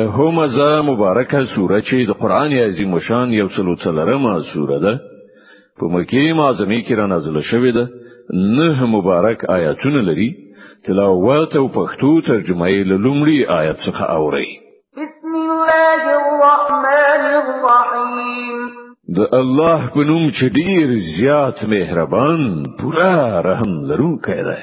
همزه مبارکه سوره چې د قران عظیم شان یو سلو څلرمه سوره ده په مکه معظمه کې را نازله شوې ده نه مبارک آیاتونه لري تلاوت او پښتو ترجمه یې له لومړي آیت څخه اوري بسم الله الرحمن الرحیم د الله په نوم چې ډیر زیات مهربان پورا رحم لرونکی دی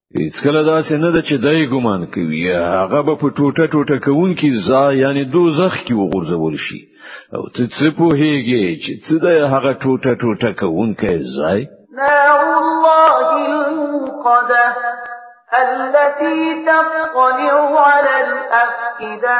هیڅ کله دا څه نه ده چې دای ګمان کوي هغه به په ټوټه ټوټه کوون کې ځا یعنی دوزخ کې وغورځول شي او ته څه په هیږي چې څه ده هغه ټوټه ټوټه کوون کې ځای نار الله الموقده التي تطلع على الأفئدة